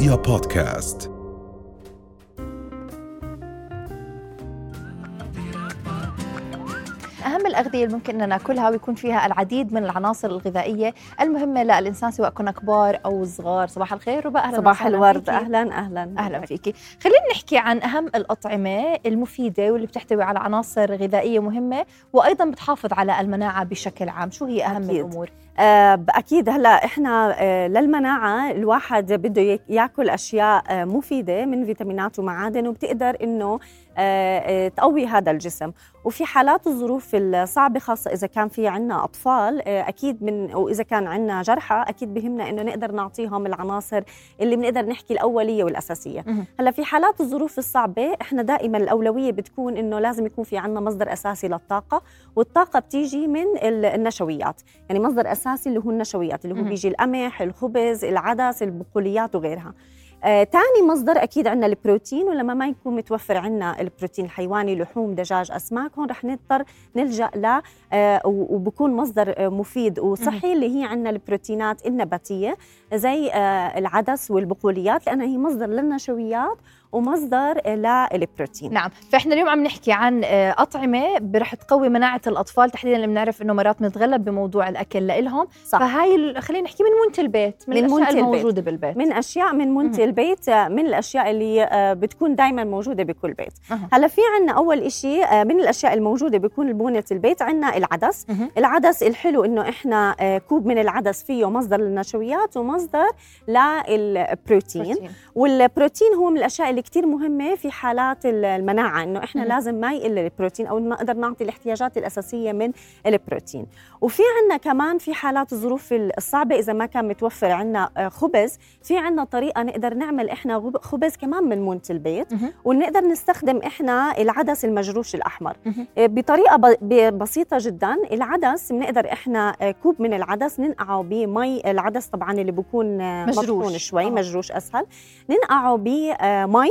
رؤيا بودكاست الأغذية اللي ممكن أن نأكلها ويكون فيها العديد من العناصر الغذائية المهمة للإنسان سواء كنا كبار أو صغار صباح الخير ربا أهلا صباح الورد فيكي. أهلا أهلا أهلا فيكي خلينا نحكي عن أهم الأطعمة المفيدة واللي بتحتوي على عناصر غذائية مهمة وأيضا بتحافظ على المناعة بشكل عام شو هي أهم أكيد. الأمور؟ آه أكيد هلأ إحنا آه للمناعة الواحد بده ياكل أشياء آه مفيدة من فيتامينات ومعادن وبتقدر إنه تقوي هذا الجسم وفي حالات الظروف الصعبة خاصة إذا كان في عنا أطفال آه أكيد من واذا كان عنا جرحى أكيد بهمنا إنه نقدر نعطيهم العناصر اللي بنقدر نحكي الأولية والأساسية مهم. هلا في حالات الظروف الصعبة إحنا دائما الأولوية بتكون إنه لازم يكون في عنا مصدر أساسي للطاقة والطاقة بتيجي من ال- النشويات يعني مصدر أساسي اللي هو النشويات اللي هو. بيجي القمح الخبز العدس البقوليات وغيرها آه، تاني مصدر أكيد عندنا البروتين ولما ما يكون متوفر عندنا البروتين الحيواني لحوم دجاج أسماك هون رح نضطر نلجأ ل آه، وبكون مصدر آه، مفيد وصحي اللي هي عندنا البروتينات النباتية زي آه، العدس والبقوليات لانها هي مصدر للنشويات ومصدر للبروتين نعم فإحنا اليوم عم نحكي عن آه، أطعمة رح تقوي مناعة الأطفال تحديدا اللي بنعرف إنه مرات بنتغلب بموضوع الأكل لإلهم صح فهاي خلينا نحكي من منت البيت من, من الأشياء منت البيت. الموجودة بالبيت من أشياء من منت مهم. البيت آه، من الأشياء اللي آه، بتكون دائما موجودة بكل بيت أها. هلأ في عنا أول شيء من الأشياء الموجودة بكون ببونه البيت عنا العدس مهم. العدس الحلو إنه إحنا آه، كوب من العدس فيه مصدر للنشويات ومصدر للبروتين بروتين. والبروتين هو من الأشياء اللي كتير مهمة في حالات ال- المناعة إنه إحنا. لازم ما يقل البروتين أو نقدر نعطي الاحتياجات الأساسية من البروتين وفي عنا كمان في حالات الظروف الصعبة إذا ما كان متوفر عنا آه، خبز في عنا طريقة نقدر نعمل إحنا خبز كمان من مونت البيت. ونقدر نستخدم إحنا العدس المجروش الأحمر. آه، بطريقة بسيطة جدا العدس بنقدر إحنا آه، كوب من العدس ننقعه بمي العدس طبعا اللي بيكون آه، مجروش. شوي آه. مجروش أسهل ننقعه بمي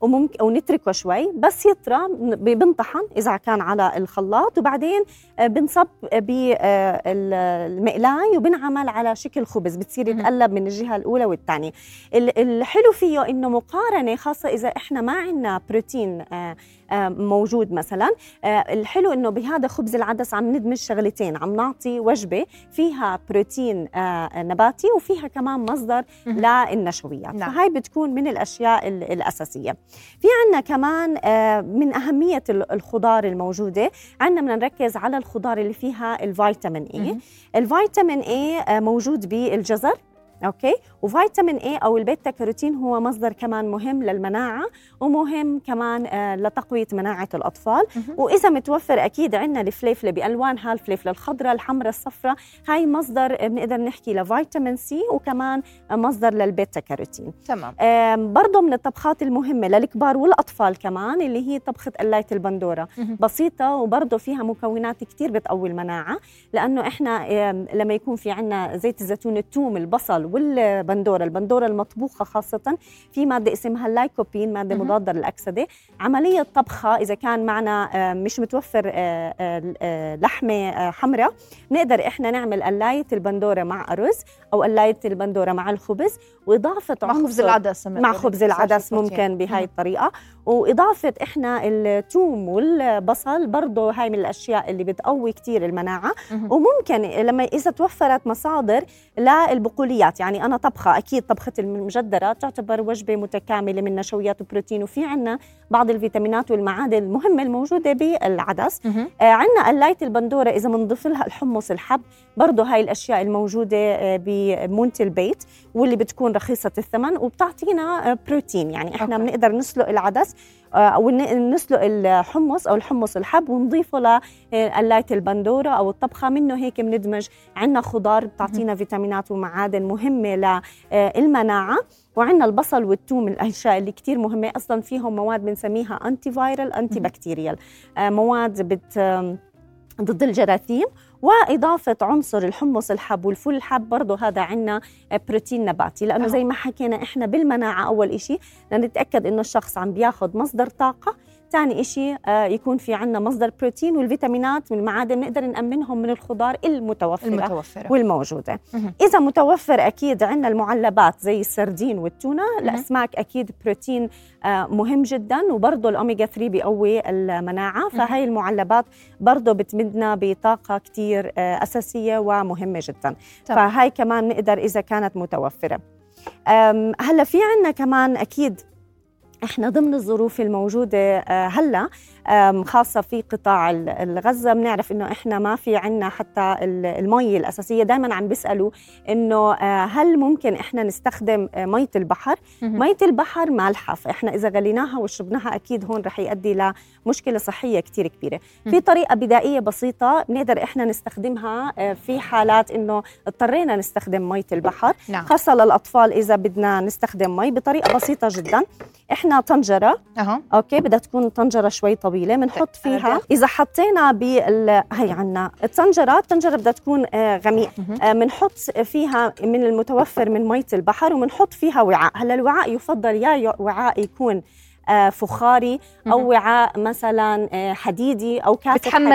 وممكن ونتركه شوي بس يطرى بنطحن إذا كان على الخلاط وبعدين آه، بنصب بالمقلاي وبنعمل على شكل خبز بتصير. يتقلب من الجهة الأولى والثانية الحلو فيه إنه مقارنة خاصة إذا إحنا ما عندنا بروتين آه، آه، موجود مثلا آه، الحلو إنه بهذا خبز العدس عم ندمج شغلتين عم نعطي وجبة فيها بروتين آه، نباتي وفيها كمان مصدر. للنشويات نعم. فهاي بتكون من الأشياء ال- الأساسية في عندنا كمان آه، من ال- الخضار الموجودة عندنا بدنا نركز على الخضار اللي فيها الفيتامين مهم. الفيتامين A موجود بالجزر okay؟ وفيتامين A أو ال beta carotene هو مصدر كمان مهم للمناعة ومهم كمان آه، لتقوية مناعة الأطفال. وإذا متوفر أكيد عندنا الفليفله بالوانها الفليفله الخضراء الحمراء الصفراء هاي مصدر آه، بنقدر نحكي لفيتامين C وكمان آه، مصدر للبيتا كاروتين تمام برضه من الطبخات المهمة للكبار والأطفال كمان اللي هي طبخة قلاية البندورة. مهم. بسيطة وبرضه فيها مكونات كتير بتقوي المناعة لأنه إحنا آم، لما يكون في عنا زيت الزيتون الثوم البصل والبندورة البندورة المطبوخة خاصة في مادة اسمها اللايكوبين مادة مهم. مضادة للأكسدة عملية طبخة إذا كان معنا آم، مش متوفر آه، آه، آه، لحمة آه، حمراء نقدر إحنا نعمل قلاية البندورة مع أرز أو قلاية البندورة مع الخبز وإضافة مع خبز العدس مع خبز العدس ممكن بهاي الطريقة. وإضافة إحنا الثوم والبصل برضه هاي من الأشياء اللي بتقوي كتير المناعة. مهم. وممكن لما إذا توفرت مصادر للبقوليات يعني أنا طبخة أكيد طبخة المجدرة تعتبر وجبة متكاملة من نشويات وبروتين وفي عنا بعض الفيتامينات والمعادن المهمة الموجودة بالعدس. آه، عنا قلاية البندورة إذا بنضيف لها الحمص الحب برضه هاي الأشياء الموجودة آه، بمونت البيت واللي بتكون رخيصة الثمن وبتعطينا آه، بروتين. يعني okay. بنقدر نسلق العدس آه، ن- نسلق الحمص أو الحمص الحب ونضيفه لقلاية البندورة أو الطبخة. منه هيك بندمج. عنا خضار بتعطينا فيتامينات ومعادن مهمة للمناعة وعندنا البصل والثوم الأشياء اللي كتير مهمة. أصلا فيهم مواد بنسميها antiviral antibacterial آه، مواد بت ضد الجراثيم. وإضافة عنصر الحمص الحب والفول الحب برضه هذا عنا بروتين نباتي لأنه أه. زي ما حكينا إحنا بالمناعة أول إشي نتأكد إنه الشخص عم بياخد مصدر طاقة ثاني شيء آه، يكون في عندنا مصدر بروتين والفيتامينات والمعادن نقدر نأمنهم من الخضار المتوفرة, المتوفرة. والموجودة. إذا متوفر أكيد عندنا المعلبات زي السردين والتونة. الأسماك أكيد بروتين آه، مهم جدا وبرضه الأوميجا 3 بيقوي المناعة. فهي المعلبات برضه بتمدنا بطاقة كتير آه، أساسية ومهمة جدا. فهاي كمان نقدر إذا كانت متوفرة. هلأ في عنا كمان أكيد إحنا ضمن الظروف الموجودة آه، هلأ آم، خاصة في قطاع ال- الغزه بنعرف إنه إحنا ما في عنا حتى ال- المي الأساسية. دائما عم بيسألوا إنه آه، هل ممكن إحنا نستخدم آه، مية البحر. مية البحر مالحة. فإحنا إذا غليناها وشربناها أكيد هون رح يؤدي لمشكله صحية كتير كبيرة. مم. في طريقة بدائية بسيطة بنقدر إحنا نستخدمها آه، في حالات إنه اضطرينا نستخدم مية البحر. نعم. خاصة للأطفال إذا بدنا نستخدم مي بطريقة بسيطة جدا. إحنا طنجرة. أوكي بدها تكون طنجرة شوي طويلة بنحط فيها أرجع. إذا حطينا بال هي عنا الطنجرة الطنجرة بدها تكون آه، غميق مهم. آه، بنحط فيها من المتوفر من مية البحر وبنحط فيها وعاء هلا الوعاء يفضل يا وعاء يكون فخاري أو مهم. وعاء مثلا آه، حديدي أو كاسة بتحمل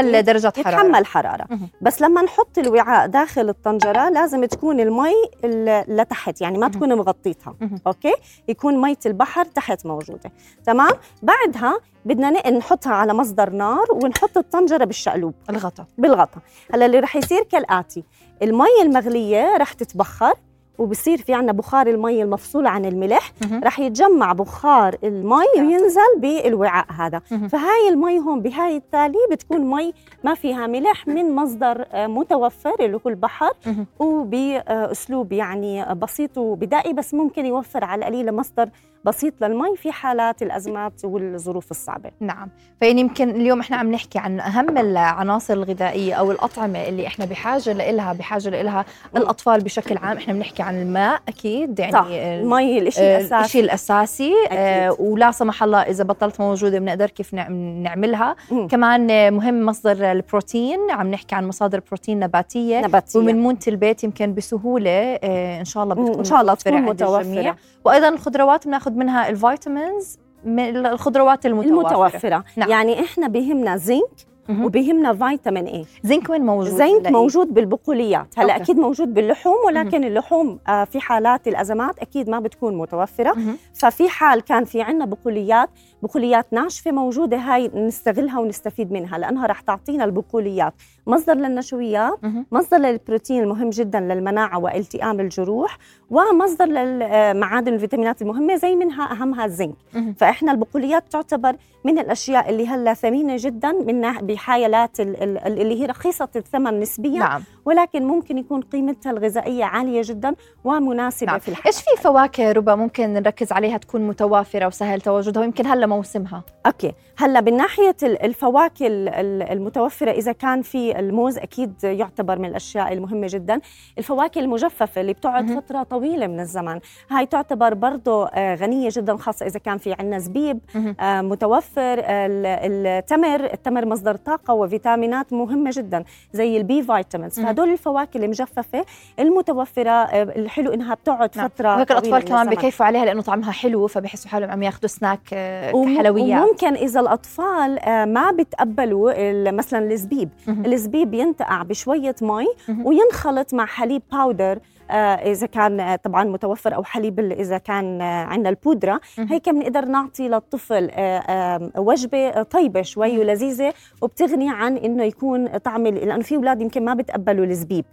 حرارة. يتحمل حرارة. مهم. بس لما نحط الوعاء داخل الطنجرة لازم تكون المي ال- لتحت يعني ما. تكون مغطيتها. أوكي؟ يكون مية البحر تحت موجودة. تمام؟ بعدها بدنا نحطها على مصدر نار ونحط الطنجرة بالشقلوب. الغطاء بالغطا. هلا اللي رح يصير كالآتي. المي المغلية رح تتبخر. وبصير في عنا بخار المي المفصول عن الملح. رح يتجمع بخار المي وينزل بالوعاء هذا. فهاي المي هون بهاي التالي بتكون مي ما فيها ملح من مصدر آه، متوفر اللي هو البحر مهم. وبأسلوب يعني بسيط وبدائي بس ممكن يوفر على القليله مصدر بسيط للمي في حالات الأزمات والظروف الصعبة. نعم. فيعني يمكن اليوم إحنا عم نحكي عن أهم العناصر الغذائية أو الأطعمة اللي إحنا بحاجة لها بحاجة لها الأطفال بشكل عام. إحنا بنحكي عن الماء أكيد يعني صح. ال- المي الشيء آه، الأساسي. الشيء الأساسي. آه أكيد. ولا سمح الله إذا بطلت موجودة بنقدر كيف نعم- نعملها. مم. كمان آه، مهم مصدر البروتين. عم نحكي عن مصادر بروتين نباتية. نباتية. ومن منت البيت يمكن بسهولة آه إن شاء الله بتكون إن شاء الله تكون. متوفرة. وأيضا الخضروات بناخذ منها ال vitamins من الخضروات المتوفره, المتوفره نعم. يعني إحنا بهمنا زنك. وبهمنا فيتامين A زنك وين موجود زنك؟ موجود بالبقوليات هلا okay. أكيد موجود باللحوم ولكن اللحوم آه، في حالات الأزمات أكيد ما بتكون متوفرة. ففي حال كان في عنا بقوليات بقوليات ناشفة موجودة هاي نستغلها ونستفيد منها لأنها رح تعطينا البقوليات مصدر للنشويات. مصدر للبروتين المهم جدا للمناعة والتئام الجروح ومصدر للمعادن الفيتامينات المهمة زي منها أهمها الزنك. فإحنا البقوليات تعتبر من الأشياء اللي هلأ ثمينة جدا من بحايلات ال- ال- اللي هي رخيصة الثمن نسبيا نعم ولكن ممكن يكون قيمتها الغذائية عالية جدا ومناسبة نعم. في الحياة. إيش في فواكه ربا ممكن نركز عليها تكون متوافرة وسهل تواجدها؟ ويمكن هلا موسمها. أوكي. هلا من ناحية ال- الفواكه ال- ال- المتوفرة إذا كان في الموز أكيد يعتبر من الأشياء المهمة جدا. الفواكه المجففة اللي بتقعد. فترة طويلة من الزمن هاي تعتبر برضه آه، غنية جدا خاصة إذا كان في عندنا زبيب. آه، متوفر. ال- التمر التمر مصدر طاقة وفيتامينات مهمة جدا زي ال B vitamins. مهم. فهدول الفواكه المجففه المتوفرة آه، الحلو إنها بتقعد نعم. فترة طويلة الاطفال كمان. بكيفوا عليها لأنه طعمها حلو فبحسوا حالهم عم ياخذوا سناك آه، كحلويات وممكن إذا الأطفال آه، ما بتقبلوا مثلا الزبيب. الزبيب ينتقع بشوية مي. وينخلط مع حليب باودر إذا كان آه، طبعا متوفر أو حليب إذا كان آه، عندنا البودرة. هيك بنقدر نعطي للطفل آه، آه، وجبة طيبة شوي. ولذيذة وبتغني عن إنه يكون طعم لأنه في أولاد يمكن ما بتقبلوا الزبيب.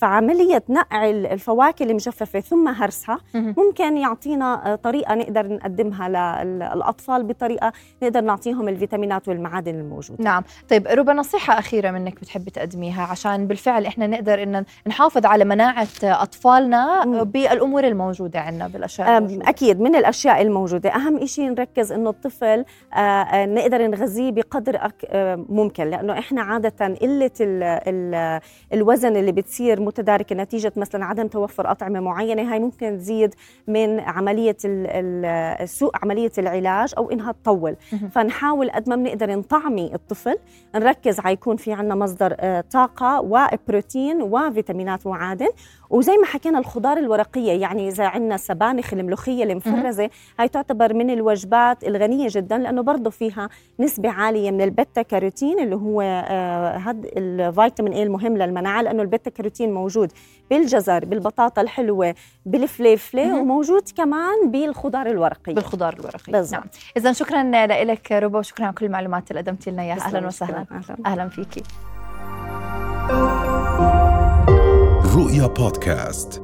فعملية نقع ال- الفواكه المجففه ثم هرسها. ممكن يعطينا آه، طريقة نقدر نقدمها للاطفال بطريقة نقدر نعطيهم الفيتامينات والمعادن الموجودة. نعم. طيب ربا نصيحة أخيرة منك بتحبي تقدميها؟ عشان بالفعل إحنا نقدر إن نحافظ على مناعة أطفالنا مم. بالأمور الموجودة عندنا بالأشياء أم، الموجودة. أكيد من الأشياء الموجودة أهم شيء نركز إنه الطفل آه، آه، نقدر نغذيه بقدر أك- آه، ممكن لأنه إحنا عادة قلة ال ال الوزن اللي بتصير متداركة نتيجة مثلا عدم توفر أطعمة معينة هاي ممكن تزيد من عملية ال- سوء عملية العلاج أو إنها تطول. فنحاول قد ما بنقدر نطعمي الطفل نركز على يكون في عنا مصدر آه، طاقة وبروتين وفيتامينات ومعادن وزي ما حكينا الخضار الورقية يعني إذا عندنا سبانخ الملوخية المفرزة هاي تعتبر من الوجبات الغنية جدا لأنه برضه فيها نسبة عالية من ال beta carotene اللي هو آه هذا الفيتامين A المهم للمناعة لأنه ال beta carotene موجود بالجزر بالبطاطا الحلوة بالفليفلة وموجود كمان بالخضار الورقية. بالخضار الورقي بالضبط. نعم. اذا شكرا لك ربا وشكرا على كل المعلومات اللي قدمتي لنا إياها. أهلا وسهلا. أهلاً. أهلا فيكي. رؤيا بودكاست